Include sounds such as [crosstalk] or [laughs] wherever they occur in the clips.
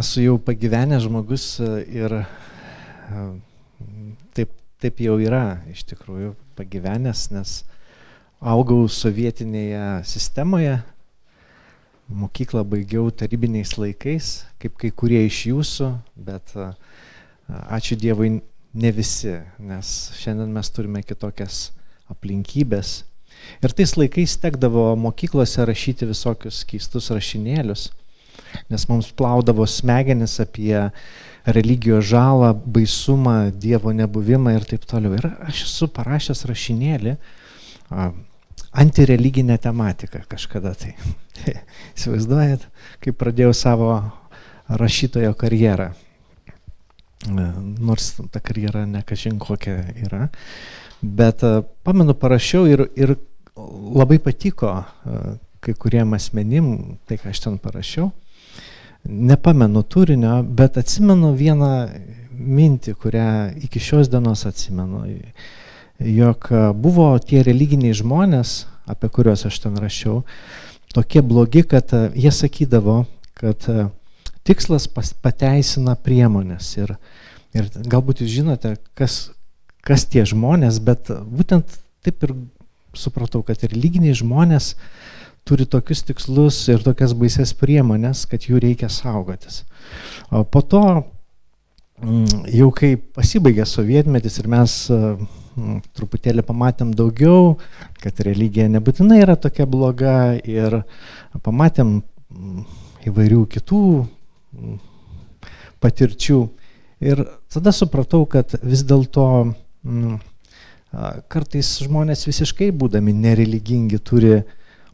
esu jau pagyvenęs žmogus ir taip, taip jau yra iš tikrųjų pagyvenęs, nes augau sovietinėje sistemoje, mokyklą baigiau tarybiniais laikais, kaip kai kurie iš jūsų, bet ačiū Dievui ne visi, nes šiandien mes turime kitokias aplinkybės. Ir tais laikais tekdavo mokyklose rašyti visokius keistus rašinėlius, nes mums plaudavo smegenis apie religijos žalą, baisumą, Dievo nebuvimą ir taip toliau. Ir aš esu parašęs rašinėlį antireliginę tematiką kažkada tai. [laughs] Įsivaizduojat, kai pradėjau savo rašytojo karjerą. Nors ta karjera nekažin kokia yra. Bet pamenu, parašiau ir, ir labai patiko kai kuriem asmenim tai, ką aš ten parašiau. Nepamenu turinio, bet atsimenu vieną mintį, kurią iki šios dienos atsimenu. Jog buvo tie religiniai žmonės, apie kuriuos aš ten rašiau, tokie blogi, kad jie sakydavo, kad tikslas pateisina priemonės. Ir, ir galbūt jūs žinote, kas, kas tie žmonės, bet būtent taip ir supratau, kad religiniai žmonės turi tokius tikslus ir tokias baises priemonės, kad jų reikia saugotis. O po to, mm, jau kai pasibaigė sovietmetis ir mes mm, truputėlį pamatėm daugiau, kad religija nebūtinai yra tokia bloga ir pamatėm mm, įvairių kitų patirčių. Ir tada supratau, kad vis dėlto kartais žmonės visiškai būdami nereligingi turi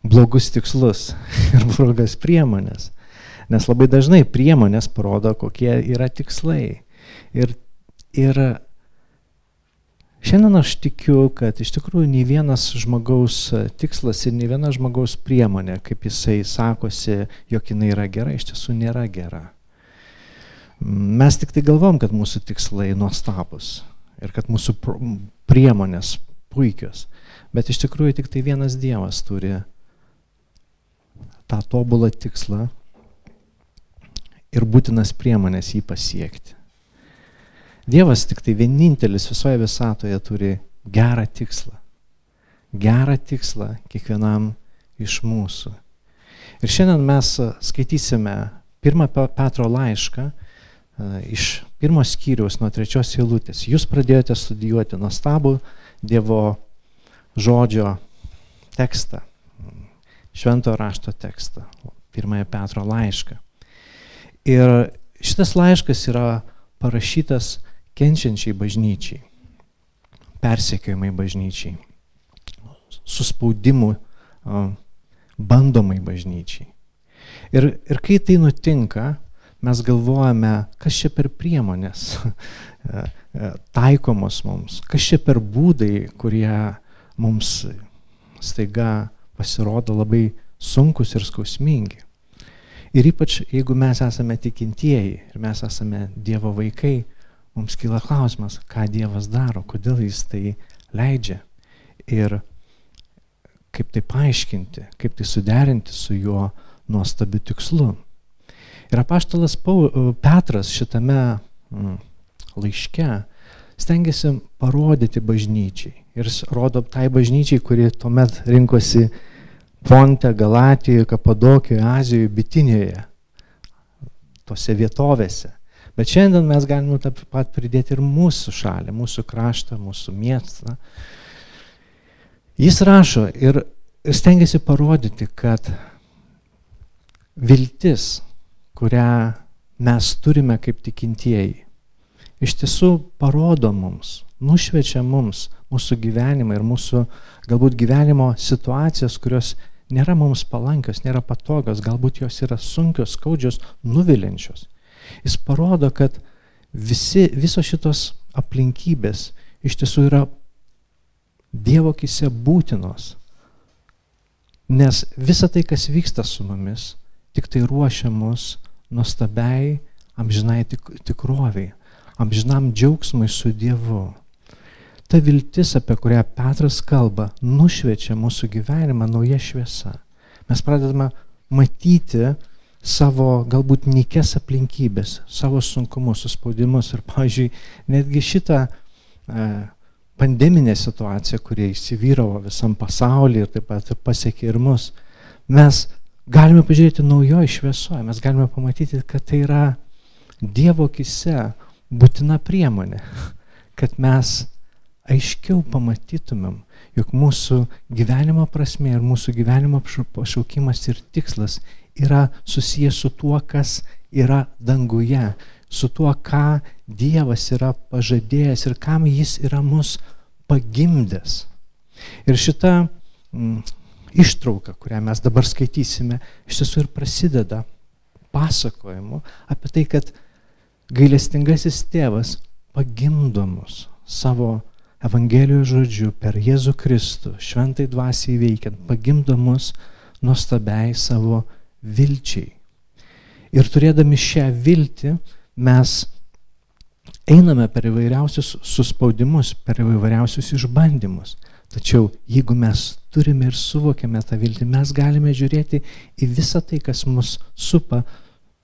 blogus tikslus [laughs] ir blogas priemonės. Nes labai dažnai priemonės parodo, kokie yra tikslai. Ir, ir šiandien aš tikiu, kad iš tikrųjų nei vienas žmogaus tikslas ir nei viena žmogaus priemonė, kaip jisai sakosi, jog jinai yra gera, iš tiesų nėra gera. Mes tik tai galvom, kad mūsų tikslai nuostabus ir kad mūsų priemonės puikios. Bet iš tikrųjų tik tai vienas Dievas turi tą tobulą tikslą ir būtinas priemonės jį pasiekti. Dievas tik tai vienintelis visoje visatoje turi gerą tikslą. Gerą tikslą kiekvienam iš mūsų. Ir šiandien mes skaitysime pirmą Petro laišką iš pirmo skyriaus nuo trečios eilutės. Jūs pradėjote studijuoti nuostabų Dievo žodžio tekstą, švento rašto tekstą, pirmąją Petro laišką. Ir šitas laiškas yra parašytas kenčiančiai bažnyčiai, persekiojimai bažnyčiai, suspaudimu bandomai bažnyčiai. Ir, ir kai tai nutinka, mes galvojame, kas čia per priemonės [laughs] taikomos mums, kas čia per būdai, kurie mums staiga pasirodo labai sunkus ir skausmingi. Ir ypač jeigu mes esame tikintieji ir mes esame Dievo vaikai, mums kyla klausimas, ką Dievas daro, kodėl jis tai leidžia ir kaip tai paaiškinti, kaip tai suderinti su juo nuostabiu tikslu. Ir apaštalas Petras šitame mm, laiške stengiasi parodyti bažnyčiai. Ir rodo tai bažnyčiai, kuri tuomet rinkosi Ponte, Galatijoje, Kapadokijoje, Azijoje, Bitinėje, tose vietovėse. Bet šiandien mes galime taip pat pridėti ir mūsų šalį, mūsų kraštą, mūsų miestą. Jis rašo ir, ir stengiasi parodyti, kad viltis kurią mes turime kaip tikintieji, iš tiesų parodo mums, nušvečia mums mūsų gyvenimą ir mūsų galbūt gyvenimo situacijas, kurios nėra mums palankios, nėra patogios, galbūt jos yra sunkios, skaudžios, nuvilinčios. Jis parodo, kad visi, visos šitos aplinkybės iš tiesų yra Dievo kise būtinos. Nes visa tai, kas vyksta su mumis, tik tai ruošia mus nuostabiai amžinai tik, tikroviai, amžinam džiaugsmui su Dievu. Ta viltis, apie kurią Petras kalba, nušviečia mūsų gyvenimą nauja šviesa. Mes pradedame matyti savo galbūt nikes aplinkybės, savo sunkumus, suspaudimus ir, pavyzdžiui, netgi šitą e, pandeminę situaciją, kurie įsivyravo visam pasaulyje ir taip pat pasiekė ir mus, mes galime pažiūrėti naujoje šviesoje, mes galime pamatyti, kad tai yra Dievo akise būtina priemonė, kad mes aiškiau pamatytumėm, jog mūsų gyvenimo prasme ir mūsų gyvenimo pašaukimas ir tikslas yra susijęs su tuo, kas yra danguje, su tuo, ką Dievas yra pažadėjęs ir kam jis yra mus pagimdęs. Ir šita mm, ištrauka, kurią mes dabar skaitysime, iš tiesų ir prasideda pasakojimu apie tai, kad gailestingasis tėvas pagimdo mus savo Evangelijos žodžiu per Jėzų Kristų, šventai dvasiai veikiant, pagimdo mus nuostabiai savo vilčiai. Ir turėdami šią viltį mes einame per įvairiausius suspaudimus, per įvairiausius išbandymus. Tačiau jeigu mes turime ir suvokiame tą viltį, mes galime žiūrėti į visą tai, kas mus supa,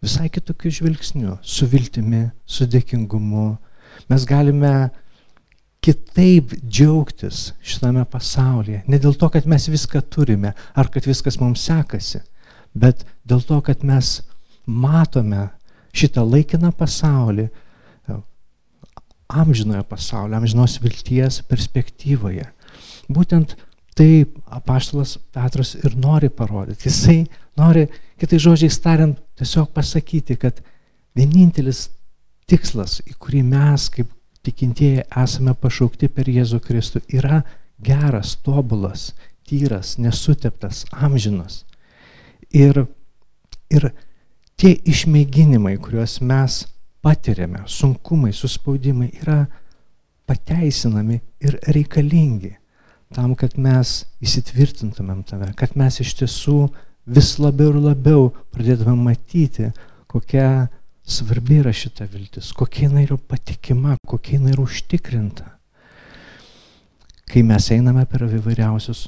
visai kitokiu žvilgsniu, su viltimi, su dėkingumu. Mes galime kitaip džiaugtis šitame pasaulyje. Ne dėl to, kad mes viską turime ar kad viskas mums sekasi, bet dėl to, kad mes matome šitą laikiną pasaulį, amžinojo pasaulio, amžinos vilties perspektyvoje. Būtent tai apaštalas Petras ir nori parodyti. Jisai nori, kitai žodžiai tariant, tiesiog pasakyti, kad vienintelis tikslas, į kurį mes kaip tikintieji esame pašaukti per Jėzų Kristų, yra geras, tobulas, tyras, nesuteptas, amžinas. Ir, ir tie išmėginimai, kuriuos mes patiriame, sunkumai, suspaudimai, yra pateisinami ir reikalingi tam, kad mes įsitvirtintumėm tave, kad mes iš tiesų vis labiau ir labiau pradėtume matyti, kokia svarbi yra šita viltis, kokia jinai yra patikima, kokia jinai yra užtikrinta. Kai mes einame per įvairiausius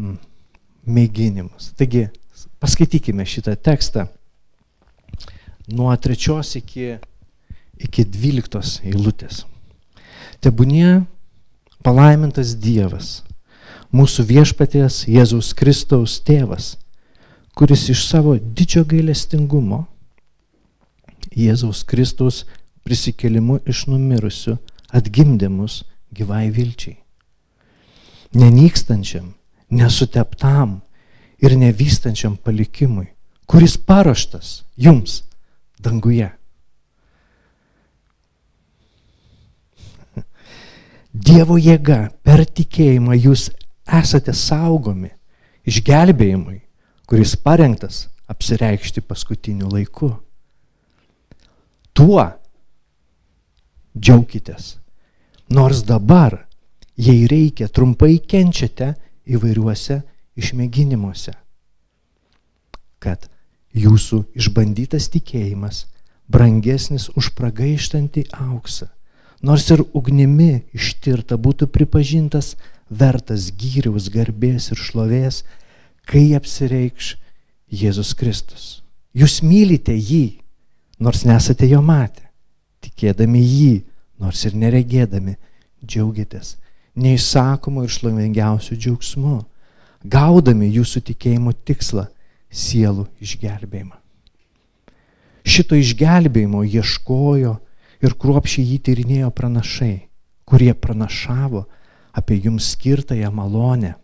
mm, mėginimus. Taigi, Paskaitykime šitą tekstą nuo trečios iki, iki dvyliktos eilutės. Tebūnie palaimintas Dievas, mūsų viešpaties Jėzaus Kristaus tėvas, kuris iš savo didžio gailestingumo Jėzaus Kristaus prisikelimu iš numirusių atgimdė mus gyvai vilčiai. Nenykstančiam, nesuteptam, ir nevystančiam palikimui, kuris paruoštas jums danguje. Dievo jėga per tikėjimą jūs esate saugomi išgelbėjimui, kuris parengtas apsireikšti paskutiniu laiku. Tuo džiaukitės, nors dabar, jei reikia, trumpai kenčiate įvairiuose išmėginimuose, kad jūsų išbandytas tikėjimas brangesnis už pragaištantį auksą, nors ir ugnimi ištirta būtų pripažintas vertas gyriaus garbės ir šlovės, kai apsireikš Jėzus Kristus. Jūs mylite jį, nors nesate jo matę, tikėdami jį, nors ir neregėdami, džiaugiatės neišsakomu ir šlovingiausiu džiaugsmu gaudami jūsų tikėjimo tikslą - sielų išgelbėjimą. Šito išgelbėjimo ieškojo ir kruopšiai jį tyrinėjo pranašai, kurie pranašavo apie jums skirtąją malonę.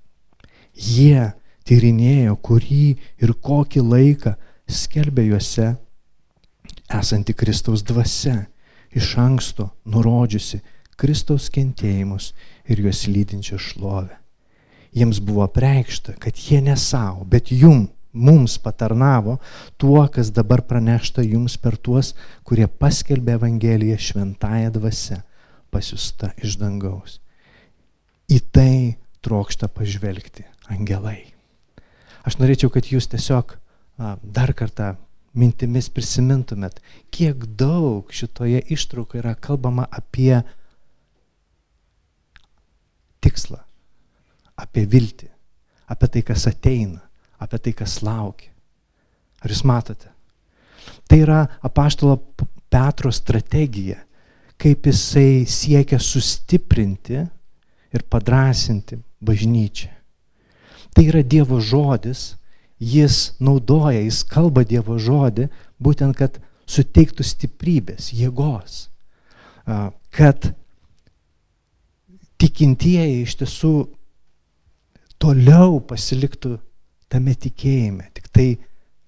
Jie tyrinėjo, kurį ir kokį laiką skelbė juose esanti Kristaus dvasia, iš anksto nurodžiusi Kristaus kentėjimus ir juos lydinčią šlovę jiems buvo preikšta, kad jie ne savo, bet jum, mums patarnavo tuo, kas dabar pranešta jums per tuos, kurie paskelbė Evangeliją šventąją dvasę, pasiusta iš dangaus. Į tai trokšta pažvelgti angelai. Aš norėčiau, kad jūs tiesiog dar kartą mintimis prisimintumėt, kiek daug šitoje ištraukoje yra kalbama apie tikslą, apie viltį, apie tai, kas ateina, apie tai, kas laukia. Ar jūs matote? Tai yra apaštalo Petro strategija, kaip jisai siekia sustiprinti ir padrasinti bažnyčią. Tai yra Dievo žodis, jis naudoja, jis kalba Dievo žodį, būtent, kad suteiktų stiprybės, jėgos, kad tikintieji iš tiesų toliau pasiliktų tame tikėjime, tik tai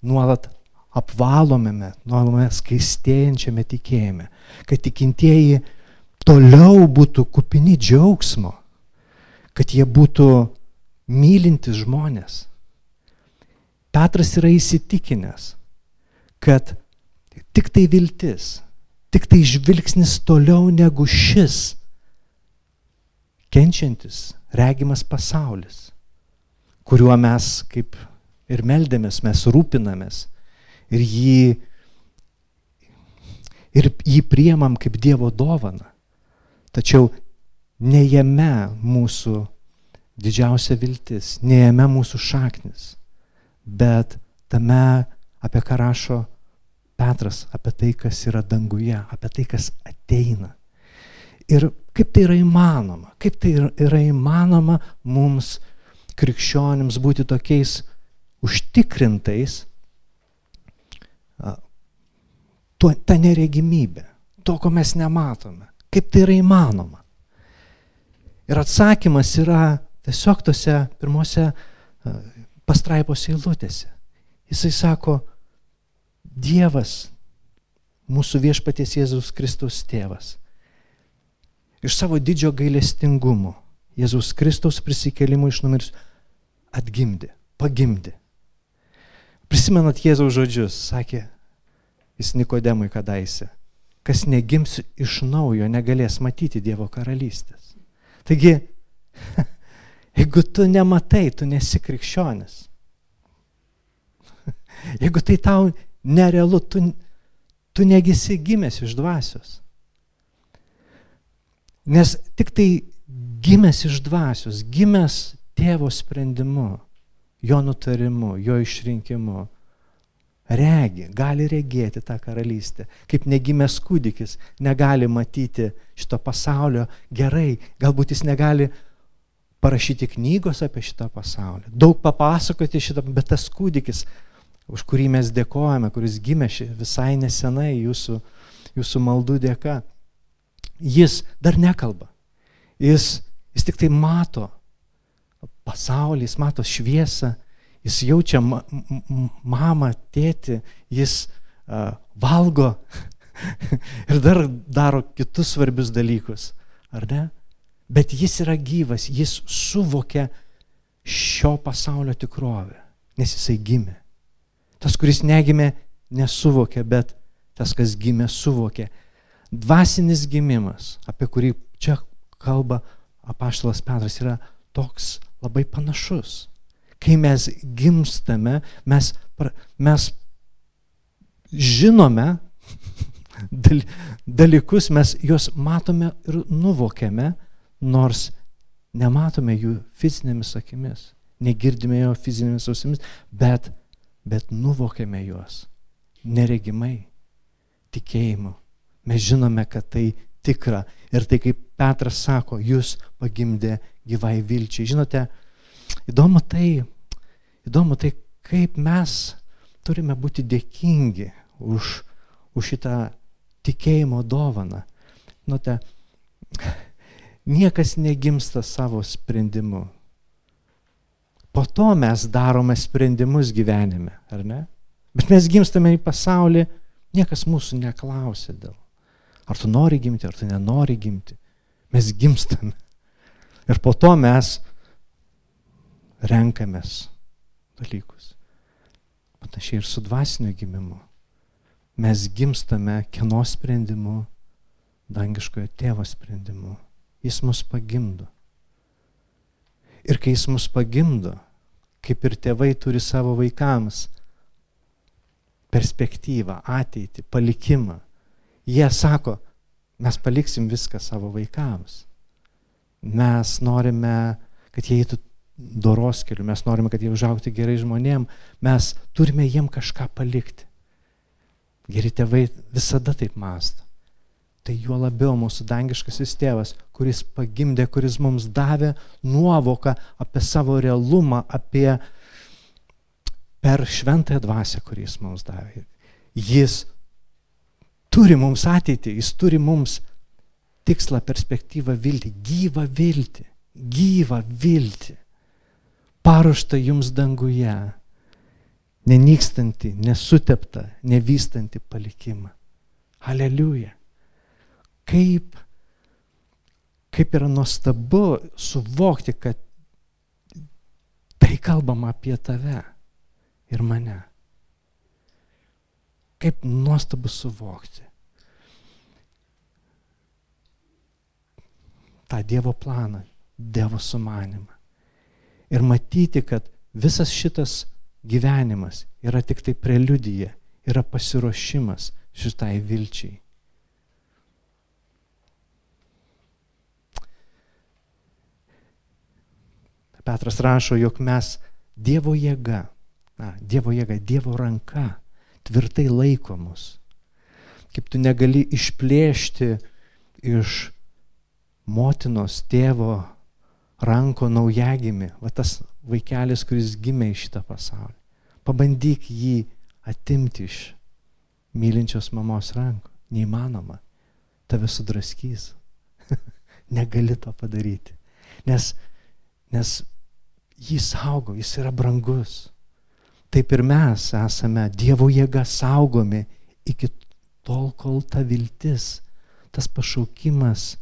nuolat apvalomėme, nuolame skaistėjančiame tikėjime, kad tikintieji toliau būtų kupini džiaugsmo, kad jie būtų mylintis žmonės. Petras yra įsitikinęs, kad tik tai viltis, tik tai žvilgsnis toliau negu šis kenčiantis, regimas pasaulis, kuriuo mes kaip ir meldėmės, mes rūpinamės ir jį, ir jį priemam kaip Dievo dovana. Tačiau ne jame mūsų didžiausia viltis, ne jame mūsų šaknis, bet tame, apie ką rašo Petras, apie tai, kas yra danguje, apie tai, kas ateina. Ir kaip tai yra įmanoma, kaip tai yra įmanoma mums krikščionims būti tokiais užtikrintais, tuo, ta neregimybė, to, ko mes nematome, kaip tai yra įmanoma. Ir atsakymas yra tiesiog tose pirmose pastraipos eilutėse. Jisai sako, Dievas, mūsų viešpaties Jėzus Kristus tėvas, iš savo didžio gailestingumo Jėzus Kristaus prisikėlimų iš numirs atgimdė, pagimdė. Prisimenat Jėzaus žodžius, sakė jis Nikodemui kadaise, kas negims iš naujo negalės matyti Dievo karalystės. Taigi, [laughs] jeigu tu nematai, tu nesi krikščionis. [laughs] Jeigu tai tau nerealu, tu, tu negisi gimęs iš dvasios. Nes tik tai gimęs iš dvasios, gimęs tėvo sprendimu, jo nutarimu, jo išrinkimu, regi, gali regėti tą karalystę. Kaip negimęs kūdikis negali matyti šito pasaulio gerai, galbūt jis negali parašyti knygos apie šitą pasaulį, daug papasakoti šitą, bet tas kūdikis, už kurį mes dėkojame, kuris gimė visai nesenai jūsų, jūsų maldų dėka, jis dar nekalba. Jis, jis tik tai mato pasaulį, jis mato šviesą, jis jaučia ma mamą, tėtį, jis uh, valgo [laughs] ir dar daro kitus svarbius dalykus, ar ne? Bet jis yra gyvas, jis suvokia šio pasaulio tikrovę, nes jisai gimė. Tas, kuris negimė, nesuvokė, bet tas, kas gimė, suvokė. Dvasinis gimimas, apie kurį čia kalba apaštalas Petras, yra toks labai panašus kai mes gimstame, mes, mes žinome [laughs] dalykus, mes juos matome ir nuvokiame, nors nematome jų fizinėmis akimis, negirdime jo fizinėmis ausimis, bet, bet nuvokiame juos neregimai, tikėjimu. Mes žinome, kad tai tikra. Ir tai kaip Petras sako, jūs pagimdė gyvai vilčiai. Žinote, Įdomu tai, įdomu tai, kaip mes turime būti dėkingi už, už šitą tikėjimo dovaną. Nuote, niekas negimsta savo sprendimu. Po to mes darome sprendimus gyvenime, ar ne? Bet mes gimstame į pasaulį, niekas mūsų neklausė dėl. Ar tu nori gimti, ar tu nenori gimti. Mes gimstame. Ir po to mes renkamės dalykus. Panašiai ir su dvasiniu gimimu. Mes gimstame kieno sprendimu, dangiškojo tėvo sprendimu. Jis mus pagimdo. Ir kai jis mus pagimdo, kaip ir tėvai turi savo vaikams perspektyvą, ateitį, palikimą, jie sako, mes paliksim viską savo vaikams. Mes norime, kad jie eitų doros keliu, mes norime, kad jie užaukti gerai žmonėm, mes turime jiem kažką palikti. Geri tėvai visada taip masto. Tai juo labiau mūsų dangiškasis tėvas, kuris pagimdė, kuris mums davė nuovoką apie savo realumą, apie per šventąją dvasę, kuris mums davė. Jis turi mums ateitį, jis turi mums tikslą, perspektyvą, viltį, gyvą viltį, gyvą viltį, paruoštą jums danguje nenykstantį, nesuteptą, nevystantį palikimą. Aleliuja. Kaip, kaip yra nuostabu suvokti, kad tai kalbama apie tave ir mane. Kaip nuostabu suvokti. tą Dievo planą, Dievo sumanimą. Ir matyti, kad visas šitas gyvenimas yra tik tai preliudija, yra pasiruošimas šitai vilčiai. Petras rašo, jog mes Dievo jėga, na, Dievo jėga, Dievo ranka tvirtai laikomus. Kaip tu negali išplėšti iš motinos, tėvo ranko naujagimi, va tas vaikelis, kuris gimė iš šitą pasaulį. Pabandyk jį atimti iš mylinčios mamos rankų. Neįmanoma. Tave sudraskys. [laughs] Negali to padaryti. Nes, nes jį saugo, jis yra brangus. Taip ir mes esame Dievo jėga saugomi iki tol, kol ta viltis, tas pašaukimas,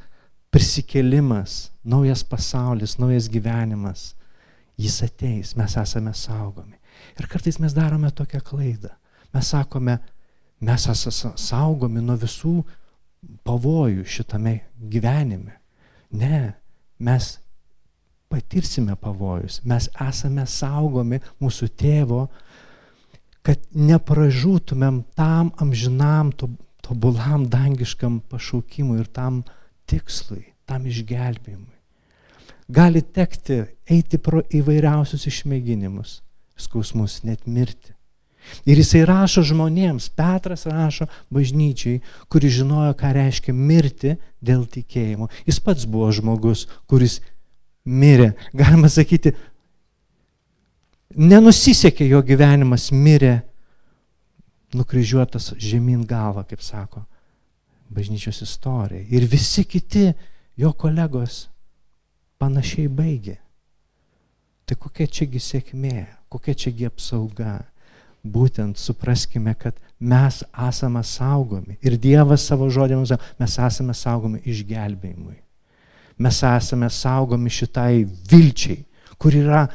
prisikėlimas, naujas pasaulis, naujas gyvenimas jis ateis, mes esame saugomi. Ir kartais mes darome tokią klaidą. Mes sakome, mes esame saugomi nuo visų pavojų šitame gyvenime. Ne, mes patirsime pavojus, mes esame saugomi mūsų tėvo, kad nepražūtumėm tam amžinam, tobulam dangiškam pašaukimui ir tam tikslui, tam išgelbėjimui gali tekti eiti pro įvairiausius išmėginimus, skausmus, net mirti. Ir jisai rašo žmonėms, Petras rašo bažnyčiai, kuri žinojo, ką reiškia mirti dėl tikėjimo. Jis pats buvo žmogus, kuris mirė, galima sakyti, nenusisekė jo gyvenimas, mirė nukryžiuotas žemyn galva, kaip sako bažnyčios istorija. Ir visi kiti jo kolegos panašiai baigė. Tai kokia čiagi sėkmė, kokia čiagi apsauga. Būtent supraskime, kad mes esame saugomi. Ir Dievas savo sako, mes esame saugomi išgelbėjimui. Mes esame saugomi šitai vilčiai, kur yra,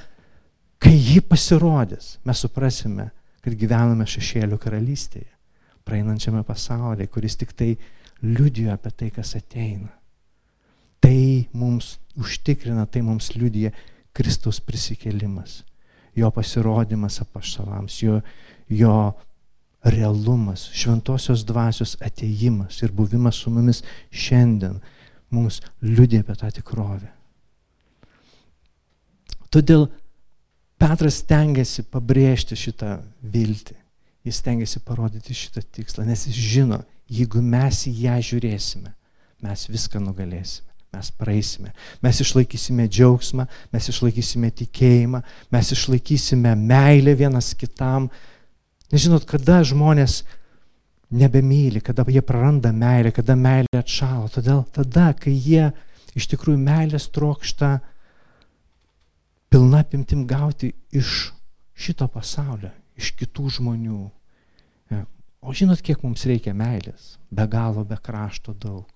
kai ji pasirodys, mes suprasime, kad gyvename šešėlių karalystėje, praeinančiame pasaulyje, kuris tik tai liudijo apie tai, kas ateina. Tai mums užtikrina, tai mums liudija Kristaus prisikėlimas, jo pasirodymas apaštalams, jo, jo realumas, šventosios dvasios ateimas ir buvimas su mumis šiandien mums liudija apie tą tikrovę. Todėl Petras stengiasi pabrėžti šitą viltį, jis stengiasi parodyti šitą tikslą, nes jis žino, jeigu mes į ją žiūrėsime, mes viską nugalėsime mes praeisime. Mes išlaikysime džiaugsmą, mes išlaikysime tikėjimą, mes išlaikysime meilę vienas kitam. Nežinot, kada žmonės nebemyli, kada jie praranda meilę, kada meilė atšalo. Todėl tada, kai jie iš tikrųjų meilės trokšta pilna apimtim gauti iš šito pasaulio, iš kitų žmonių. O žinot, kiek mums reikia meilės? Be galo, be krašto daug.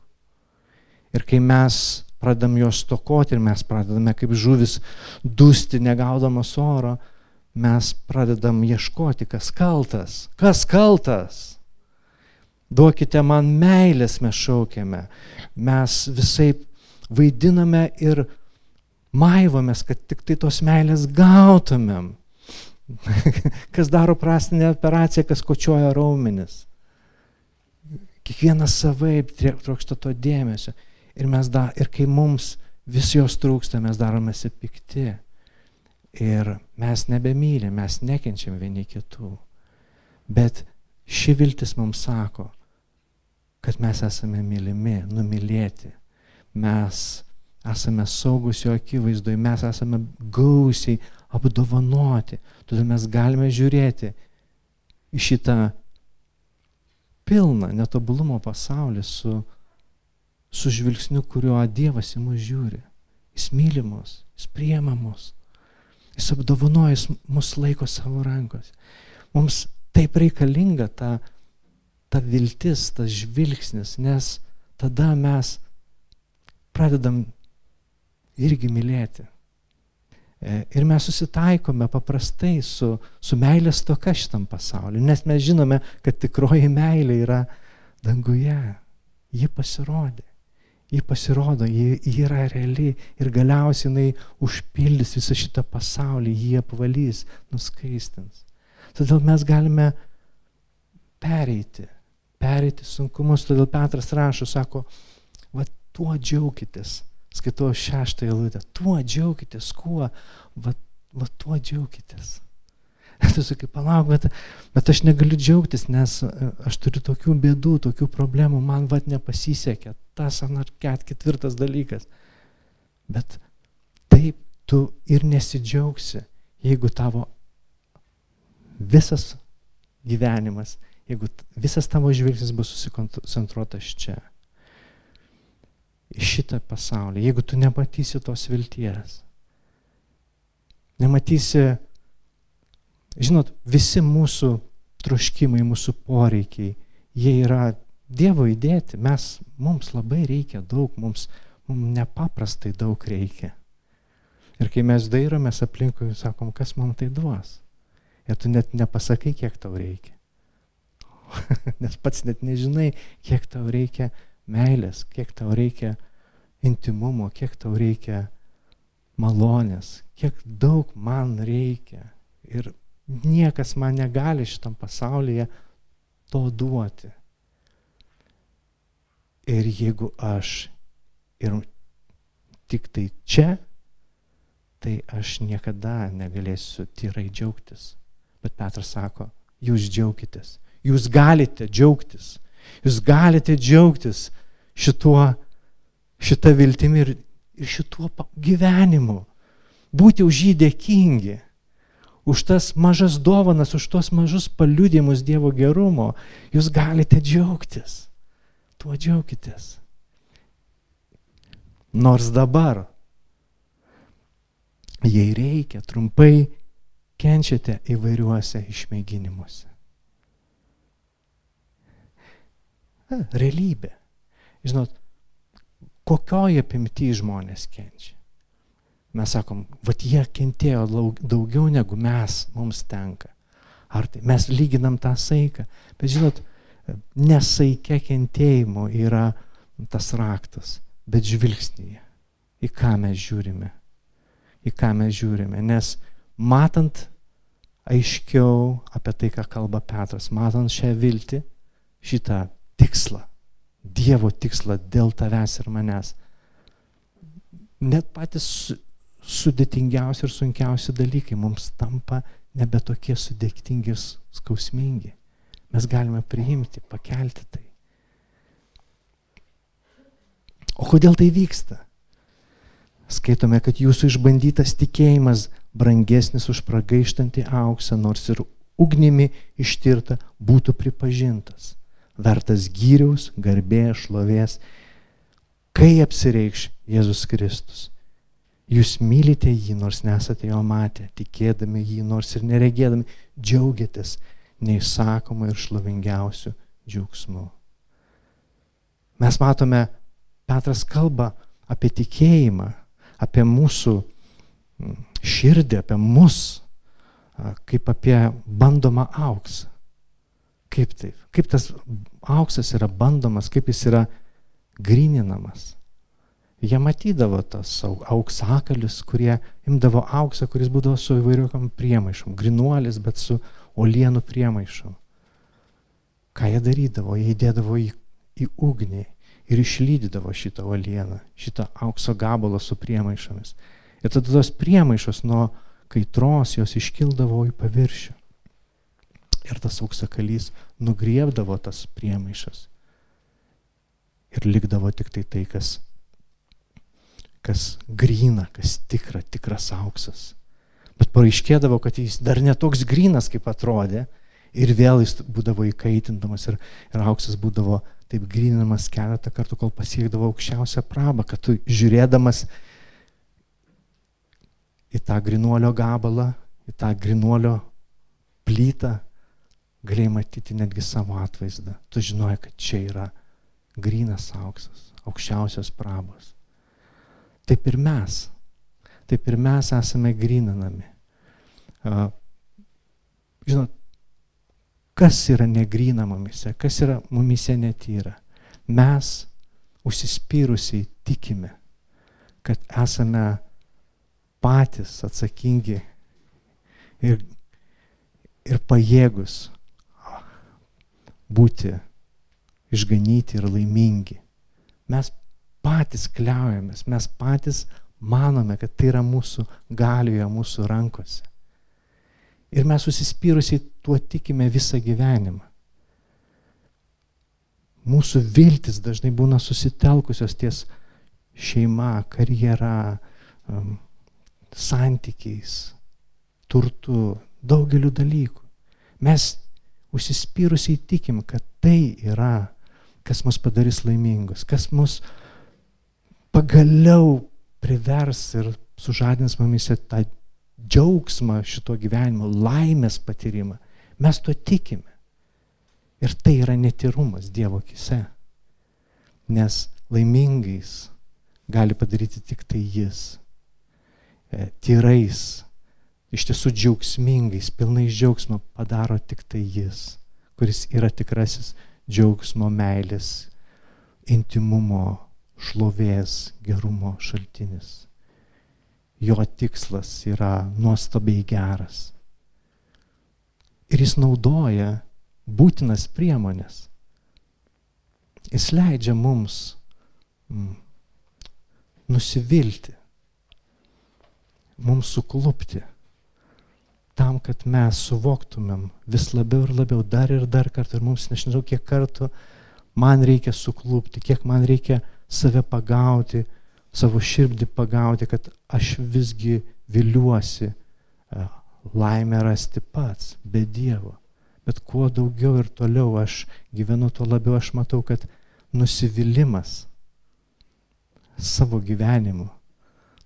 Ir kai mes pradam jos stokoti ir mes pradedame kaip žuvis dusti negaudamas oro, mes pradedam ieškoti, kas kaltas, kas kaltas. Duokite man meilės, mes šaukiame. Mes visai vaidiname ir maivomės, kad tik tai tos meilės gautumėm. [laughs] kas daro prastinę operaciją, kas kočioja raumenis. Kiekvienas savaip trokšta to dėmesio. Ir, da, ir kai mums vis jos trūksta, mes daromės pikti. Ir mes nebemylim, mes nekenčiam vieni kitų. Bet ši viltis mums sako, kad mes esame mylimi, numylėti. Mes esame saugus jo akivaizdoje, mes esame gausiai apdovanoti. Todėl mes galime žiūrėti į šitą pilną netobulumo pasaulį su, su žvilgsniu, kuriuo Dievas į mus žiūri. Jis myli mus, jis priema mus, jis apdovanoja, jis mus laiko savo rankos. Mums taip reikalinga ta, ta viltis, tas žvilgsnis, nes tada mes pradedam irgi mylėti. E, ir mes susitaikome paprastai su, su meilės toka šitam pasauliu, nes mes žinome, kad tikroji meilė yra danguje. Ji pasirodė. Ji pasirodo, ji, ji yra reali ir galiausiai jinai užpildys visą šitą pasaulį, jį apvalys, nuskaistins. Todėl mes galime pereiti, pereiti sunkumus. Todėl Petras rašo, sako, va tuo džiaukitės skaitau šeštą eilutę, tuo džiaukitės, kuo, va, va tuo džiaukitės. [laughs] Tu sakai, palauk, bet, bet aš negaliu džiaugtis, nes e, aš turiu tokių bėdų, tokių problemų, man vad nepasisekė, tas ar ket ketvirtas dalykas. Bet taip tu ir nesidžiaugsi, jeigu tavo visas gyvenimas, jeigu visas tavo žvilgsnis bus susikoncentruotas čia į šitą pasaulį, jeigu tu nematysi tos vilties, nematysi, žinot, visi mūsų troškimai, mūsų poreikiai, jie yra Dievo įdėti, mes, mums labai reikia daug, mums, mums nepaprastai daug reikia. Ir kai mes dairomės aplinkui, sakom, kas man tai duos. Ir tu net nepasakai, kiek tau reikia. [laughs] Nes pats net nežinai, kiek tau reikia meilės, kiek tau reikia intimumo, kiek tau reikia malonės, kiek daug man reikia. Ir niekas man negali šitam pasaulyje to duoti. Ir jeigu aš ir tik tai čia, tai aš niekada negalėsiu tyrai džiaugtis. Bet Petras sako, jūs džiaukitės, jūs galite džiaugtis, jūs galite džiaugtis šituo, šitą viltimį ir, ir šituo gyvenimu. Būti už jį dėkingi, už tas mažas dovanas, už tuos mažus paliudimus Dievo gerumo. Jūs galite džiaugtis. Tuo džiaukitės. Nors dabar, jei reikia, trumpai kenčiate įvairiuose išmėginimuose. Realybė. Žinot, kokioje apimti žmonės kenčia. Mes sakom, vad jie kentėjo daugiau negu mes, mums tenka. Ar tai mes lyginam tą saiką. Bet žinot, nesaikia kentėjimo yra tas raktas, bet žvilgsnyje. Į ką mes žiūrime. Į ką mes žiūrime. Nes matant aiškiau apie tai, ką kalba Petras, matant šią viltį, šitą tikslą, Dievo tikslą dėl tavęs ir manęs. Net patys sudėtingiausi ir sunkiausi dalykai mums tampa nebe tokie sudėtingi ir skausmingi. Mes galime priimti, pakelti tai. O kodėl tai vyksta? Skaitome, kad jūsų išbandytas tikėjimas brangesnis už pragaištantį auksą, nors ir ugnimi ištirta, būtų pripažintas vertas gyriaus, garbės, šlovės, kai apsireikš Jėzus Kristus. Jūs mylite jį, nors nesate jo matę, tikėdami jį, nors ir neregėdami, džiaugiatės neįsakomai ir šlovingiausių džiaugsmų. Mes matome, Petras kalba apie tikėjimą, apie mūsų mm, širdį, apie mus, kaip apie bandomą auksą. Kaip taip? Kaip tas auksas yra bandomas, kaip jis yra grininamas. Jie matydavo tas auksakalius, kurie imdavo auksą, kuris būdavo su įvairiuokam priemaišom. Grinuolis, bet su olienų priemaišom. Ką jie darydavo? Jie įdėdavo į, į ugnį ir išlydydavo šitą olieną, šitą aukso gabalą su priemaišomis. Ir tada tos priemaišos nuo kaitros jos iškildavo į paviršių. Ir tas auksakalys nugriebdavo tas priemaišas. Ir likdavo tik tai tai, kas, kas grina, kas tikra, tikras auksas. Bet paaiškėdavo, kad jis dar netoks grinas, kaip atrodė. Ir vėl jis būdavo įkaitindamas ir, ir auksas būdavo taip grinamas keletą kartų, kol pasiekdavo aukščiausią prabą, kad tu žiūrėdamas į tą grinuolio gabalą, į tą grinuolio plytą, galėjai matyti netgi savo atvaizdą. Tu žinojai, kad čia yra grinas auksas, aukščiausios prabos. Taip ir mes. Taip ir mes esame grininami. Žinot, kas yra negryna mumise, kas yra mumise netyra. Mes užsispyrusiai tikime, kad esame patys atsakingi ir, ir pajėgus būti išganyti ir laimingi. Mes patys kliaujamės, mes patys manome, kad tai yra mūsų galioje, mūsų rankose. Ir mes susispyrusiai tuo tikime visą gyvenimą. Mūsų viltis dažnai būna susitelkusios ties šeima, karjera, um, santykiais, turtu, daugeliu dalykų. Mes užsispyrusiai tikim, kad tai yra, kas mus padarys laimingus, kas mus pagaliau privers ir sužadins mumise tą džiaugsmą šito gyvenimo, laimės patyrimą. Mes to tikime. Ir tai yra netirumas Dievo akise. Nes laimingais gali padaryti tik tai Jis. E, tyrais, iš tiesų džiaugsmingais, pilnais džiaugsmo padaro tik tai Jis, kuris yra tikrasis džiaugsmo, meilės, intimumo, šlovės, gerumo šaltinis jo tikslas yra nuostabiai geras. Ir jis naudoja būtinas priemonės. Jis leidžia mums mm, nusivilti, mums suklupti, tam, kad mes suvoktumėm vis labiau ir labiau, dar ir dar kartą, ir mums nežinau, kiek kartų man reikia suklupti, kiek man reikia save pagauti, savo širdį pagauti, kad aš visgi viliuosi e, laimę rasti pats, be Dievo. Bet kuo daugiau ir toliau aš gyvenu, tuo labiau aš matau, kad nusivylimas savo gyvenimu,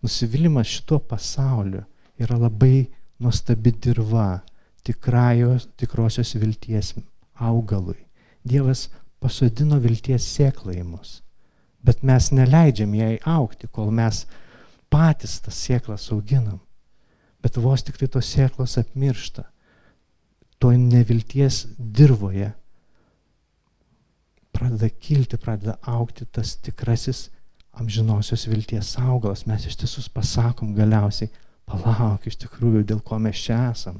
nusivylimas šituo pasauliu yra labai nuostabi dirba tikrajos, tikrosios vilties augalui. Dievas pasodino vilties sėklą į mus bet mes neleidžiam jai aukti, kol mes patys tas sėklas auginam. Bet vos tik tai tos sėklos apmiršta, to nevilties dirboje pradeda kilti, pradeda aukti tas tikrasis amžinosios vilties augalas. Mes iš tiesų pasakom galiausiai, palauk iš tikrųjų, dėl ko mes čia esam,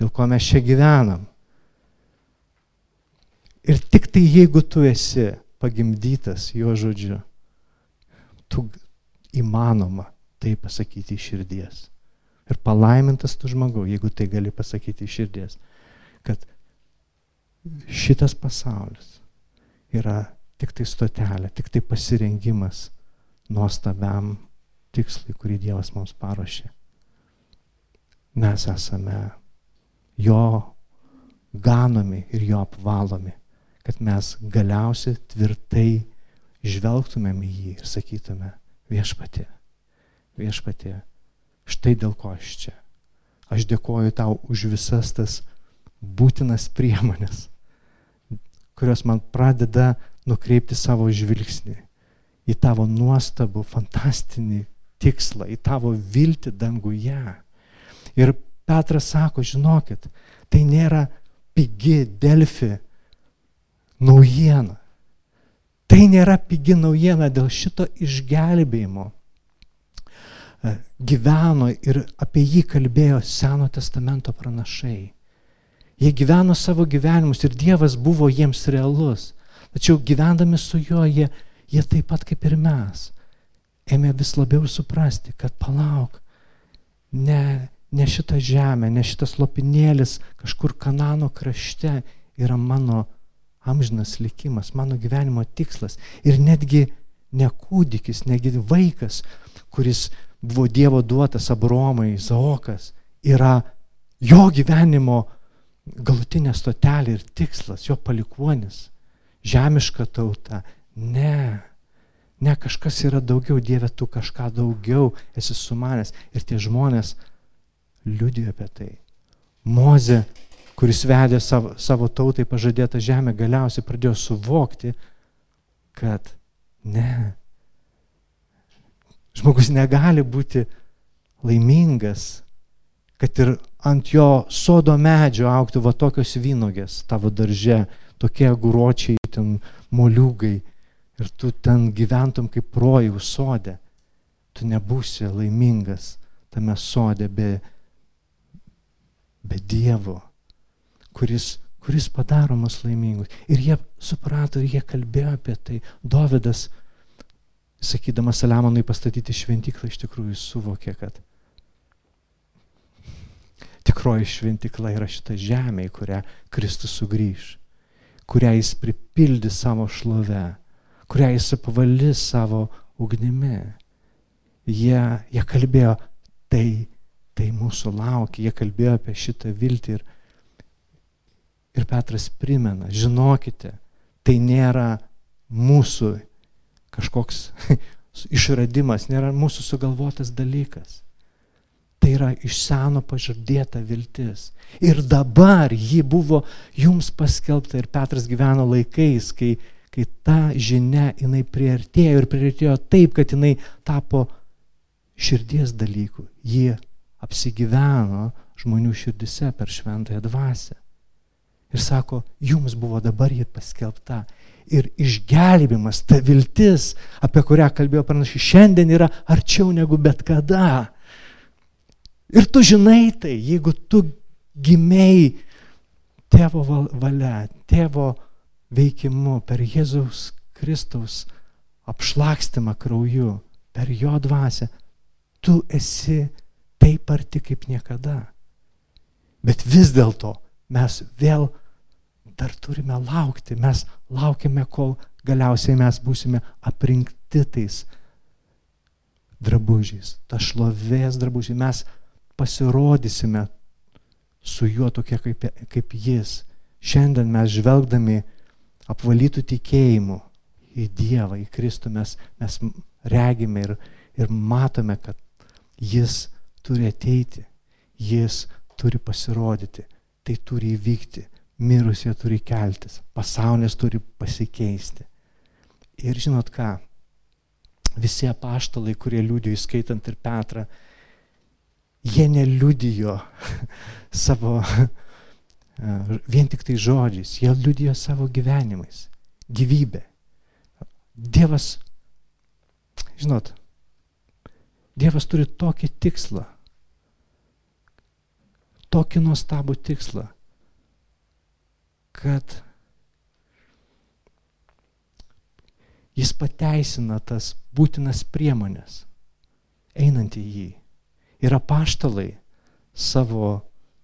dėl ko mes čia gyvenam. Ir tik tai jeigu tu esi pagimdytas jo žodžiu, tu įmanoma tai pasakyti iš širdies. Ir palaimintas tu žmogau, jeigu tai gali pasakyti iš širdies, kad šitas pasaulis yra tik tai stotelė, tik tai pasirengimas nuostabiam tikslui, kurį Dievas mums paruošė. Mes esame jo ganomi ir jo apvalomi kad mes galiausiai tvirtai žvelgtumėm į jį ir sakytume, viešpatė, viešpatė, štai dėl ko aš čia. Aš dėkoju tau už visas tas būtinas priemonės, kurios man pradeda nukreipti savo žvilgsnį į tavo nuostabų, fantastinį tikslą, į tavo viltį danguje. Ir Petras sako, žinokit, tai nėra pigi Delfi naujiena. Tai nėra pigi naujiena dėl šito išgelbėjimo. E, gyveno ir apie jį kalbėjo Seno testamento pranašai. Jie gyveno savo gyvenimus ir Dievas buvo jiems realus. Tačiau gyvendami su juo, jie, jie taip pat kaip ir mes ėmė vis labiau suprasti, kad palauk, ne, ne šita žemė, ne šitas lopinėlis kažkur Kanano krašte yra mano amžinas likimas, mano gyvenimo tikslas. Ir netgi ne kūdikis, negi vaikas, kuris buvo Dievo duotas Abromai, Zaokas, yra jo gyvenimo galutinė stotelė ir tikslas, jo palikuonis, žemiška tauta. Ne, ne kažkas yra daugiau, Dieve, tu kažką daugiau esi sumanęs. Ir tie žmonės liudijo apie tai. Moze, kuris vedė savo, savo tautai pažadėtą žemę, galiausiai pradėjo suvokti, kad ne, žmogus negali būti laimingas, kad ir ant jo sodo medžio auktų va tokios vynogės tavo darže, tokie guročiai, ten moliūgai ir tu ten gyventum kaip projų sode. Tu nebūsi laimingas tame sode be, be Dievo, kuris, kuris padaro mus laimingus. Ir jie suprato, ir jie kalbėjo apie tai. Dovydas, sakydamas Saliamonui pastatyti šventyklą, iš tikrųjų suvokė, kad tikroji šventikla yra šita žemė, į kurią Kristus sugrįž, kurią jis pripildys savo šlove, kurią jis apvalys savo ugnimi. Jie, jie kalbėjo, tai, tai mūsų laukia, jie kalbėjo apie šitą viltį ir, ir Petras primena, žinokite, tai nėra mūsų kažkoks [laughs] išradimas, nėra mūsų sugalvotas dalykas. Tai yra iš seno pažadėta viltis. Ir dabar ji buvo jums paskelbta ir Petras gyveno laikais, kai, kai ta žinia jinai priartėjo ir priartėjo taip, kad jinai tapo širdies dalykų. Ji apsigyveno žmonių širdise per šventąją dvasę. Ir sako, jums buvo dabar ji paskelbta. Ir išgelbimas, ta viltis, apie kurią kalbėjo pranašai, šiandien yra arčiau negu bet kada. Ir tu žinai tai, jeigu tu gimiai tėvo valia, tėvo veikimu per Jėzaus Kristaus apšlakstimą krauju, per jo dvasę, tu esi taip arti kaip niekada. Bet vis dėlto mes vėl dar turime laukti, mes laukime, kol galiausiai mes būsime aprinkti tais drabužiais, ta šlovės drabužiai. Mes pasirodysime su juo tokie kaip, kaip jis. Šiandien mes žvelgdami apvalytų tikėjimu į Dievą, į Kristų, mes, mes regime ir, ir matome, kad jis turi ateiti, jis turi pasirodyti, tai turi įvykti, mirusie turi keltis, pasaulis turi pasikeisti. Ir žinot ką, visi apaštalai, kurie liūdėjo, įskaitant ir Petrą, jie neliudijo [laughs] savo [laughs] vien tik tai žodžiais, jie liudijo savo gyvenimais, gyvybę. Dievas, žinot, Dievas turi tokį tikslą, tokį nuostabų tikslą, kad jis pateisina tas būtinas priemonės, einant į jį. Ir apaštalai savo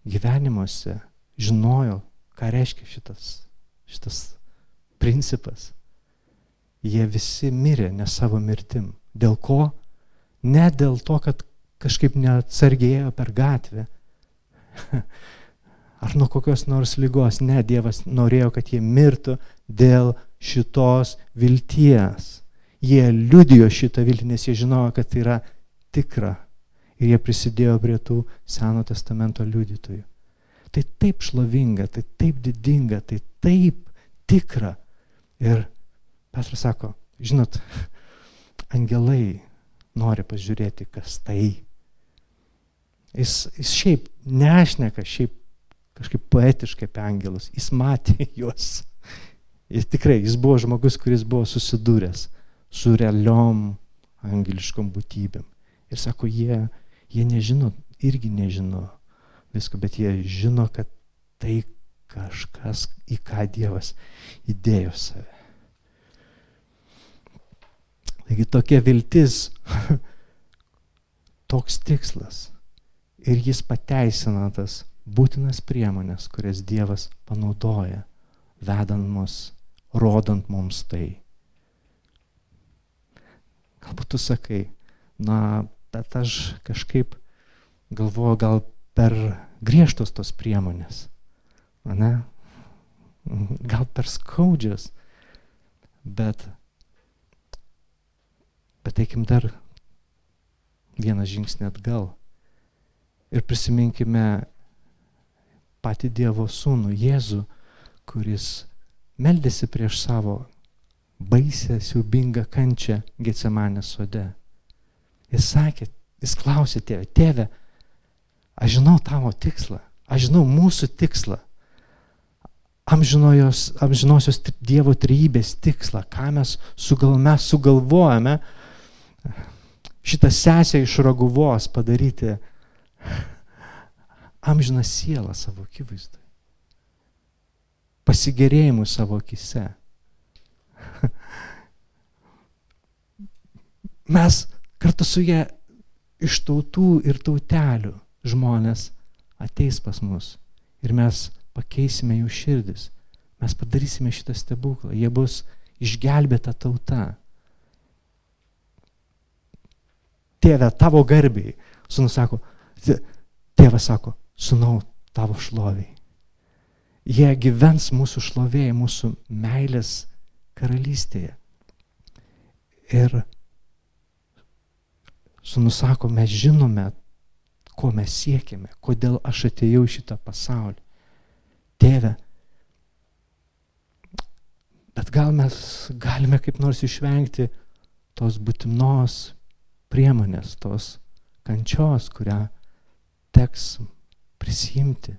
gyvenimuose žinojo, ką reiškia šitas, šitas principas. Jie visi mirė ne savo mirtim. Dėl ko? Ne dėl to, kad kažkaip neatsargėjo per gatvę. [laughs] Ar nuo kokios nors lygos. Ne, Dievas norėjo, kad jie mirtų dėl šitos vilties. Jie liudijo šitą viltį, nes jie žinojo, kad tai yra tikra ir jie prisidėjo prie tų Seno testamento liudytojų. Tai taip šlovinga, tai taip didinga, tai taip tikra. Ir Petras sako, žinot, [laughs] angelai nori pažiūrėti, kas tai. Jis, jis šiaip nešneka, šiaip kažkaip poetiškai apie angelus, jis matė [laughs] juos. Ir tikrai, jis buvo žmogus, kuris buvo susidūręs su realiom angeliškom būtybėm. Ir sako, jie Jie nežino, irgi nežino visko, bet jie žino, kad tai kažkas, į ką Dievas įdėjo save. Taigi tokia viltis, [laughs] toks tikslas. Ir jis pateisina tas būtinas priemonės, kurias Dievas panaudoja, vedant mus, rodant mums tai. Galbūt tu sakai, na, bet aš kažkaip galvoju, gal per griežtos tos priemonės, ne? gal per skaudžios, bet, bet eikim dar vieną žingsnį atgal ir prisiminkime patį Dievo sūnų Jėzų, kuris meldėsi prieš savo baisę, siubingą kančią Getsemanės sode. Jis sakė, jis klausė tėvę, tėvę, aš žinau tavo tikslą, aš žinau mūsų tikslą, amžinojos, amžinosios Dievo trybės tikslą, ką mes, sugal, mes sugalvojame šitą sesę iš raguvos padaryti amžiną sielą savo akivaizdui, pasigėrėjimų savo akise. Mes kartu su ją iš tautų ir tautelių žmonės ateis pas mus ir mes pakeisime jų širdis. Mes padarysime šitą stebuklą. Jie bus išgelbėta tauta. Tėve, tavo garbiai. Sūnus sako, tėvas sako, sūnau, tavo šloviai. Jie gyvens mūsų šlovėje, mūsų meilės karalystėje. Ir Sūnus sako, mes žinome, ko mes siekime, kodėl aš atėjau į šitą pasaulį. Tėve, bet gal mes galime kaip nors išvengti tos būtinos priemonės, tos kančios, kurią teks prisimti.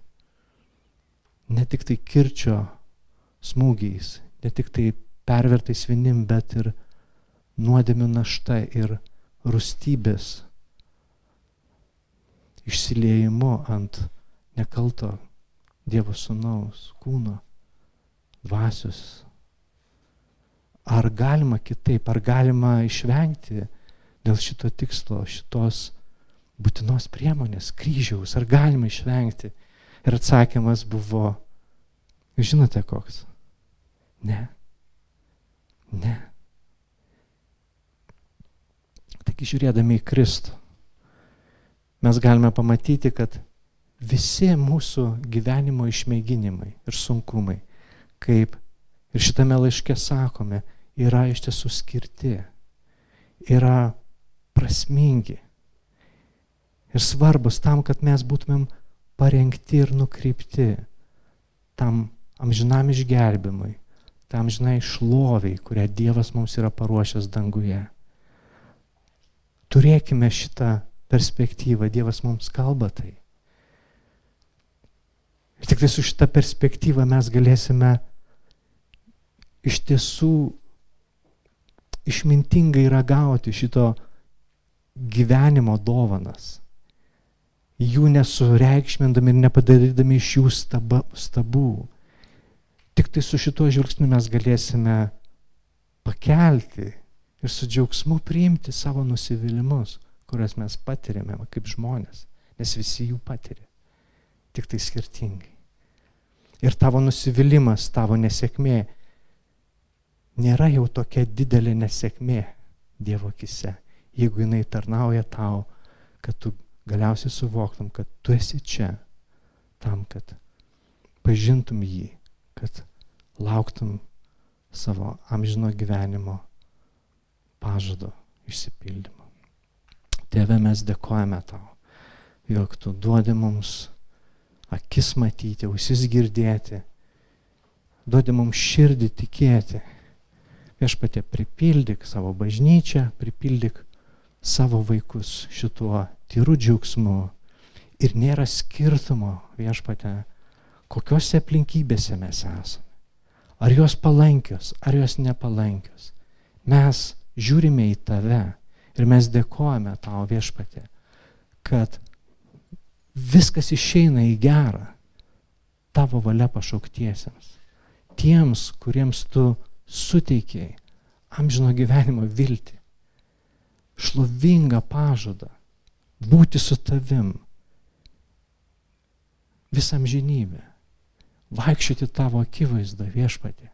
Ne tik tai kirčio smūgiais, ne tik tai pervertais vinim, bet ir nuodėmių našta ir rūstybės išsiliejimu ant nekalto Dievo Sūnaus kūno, dvasios. Ar galima kitaip, ar galima išvengti dėl šito tikslo, šitos būtinos priemonės, kryžiaus, ar galima išvengti? Ir atsakymas buvo, žinote koks? Ne. Ne. Taigi žiūrėdami į Kristų, mes galime pamatyti, kad visi mūsų gyvenimo išmėginimai ir sunkumai, kaip ir šitame laiške sakome, yra iš tiesų skirti, yra prasmingi ir svarbus tam, kad mes būtumėm parengti ir nukreipti tam amžinam išgelbimui, tam žinai šloviai, kurią Dievas mums yra paruošęs danguje. Turėkime šitą perspektyvą, Dievas mums kalba tai. Ir tik tai su šitą perspektyvą mes galėsime iš tiesų išmintingai ragauti šito gyvenimo dovanas, jų nesureikšmindami ir nepadarydami iš jų staba, stabų. Tik tai su šituo žvilgsniu mes galėsime pakelti ir su džiaugsmu priimti savo nusivylimus, kurias mes patiriame kaip žmonės, nes visi jų patiria, tik tai skirtingai. Ir tavo nusivylimas, tavo nesėkmė nėra jau tokia didelė nesėkmė Dievo akise, jeigu jinai tarnauja tau, kad tu galiausiai suvoktum, kad tu esi čia tam, kad pažintum jį, kad lauktum savo amžino gyvenimo pažado išsipildymo. Tėve, mes dėkojame tau, jog tu duodi mums akis matyti, ausis girdėti, duodi mums širdį tikėti. Viešpatė, pripildyk savo bažnyčią, pripildyk savo vaikus šituo tyru džiaugsmu. Ir nėra skirtumo, viešpatė, kokiuose aplinkybėse mes esame. Ar jos palankios, ar jos nepalankios. Mes žiūrime į tave ir mes dėkojame tau viešpatė, kad viskas išeina į gerą tavo valia pašauktiesiems. Tiems, kuriems tu suteikiai amžino gyvenimo viltį, šlovingą pažadą būti su tavim visam žinybę. Vaikščioti tavo akivaizdą viešpatį.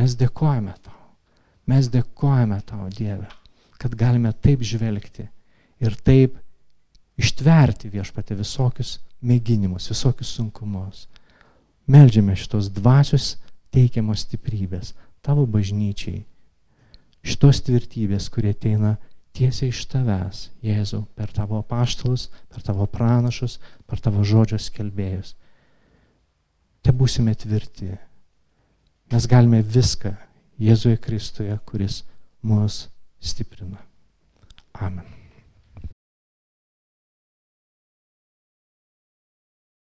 Mes dėkojame tau. Mes dėkojame tau, Dieve, kad galime taip žvelgti ir taip ištverti viešpatį visokius mėginimus, visokius sunkumus. Meldžiame šitos dvasios teikiamos stiprybės tavo bažnyčiai, šitos tvirtybės, kurie ateina tiesiai iš tavęs, Jėzau, per tavo paštalus, per tavo pranašus, per tavo žodžio skelbėjus. Te būsime tvirti. Mes galime viską Jėzuje Kristuje, kuris mus stiprina. Amen.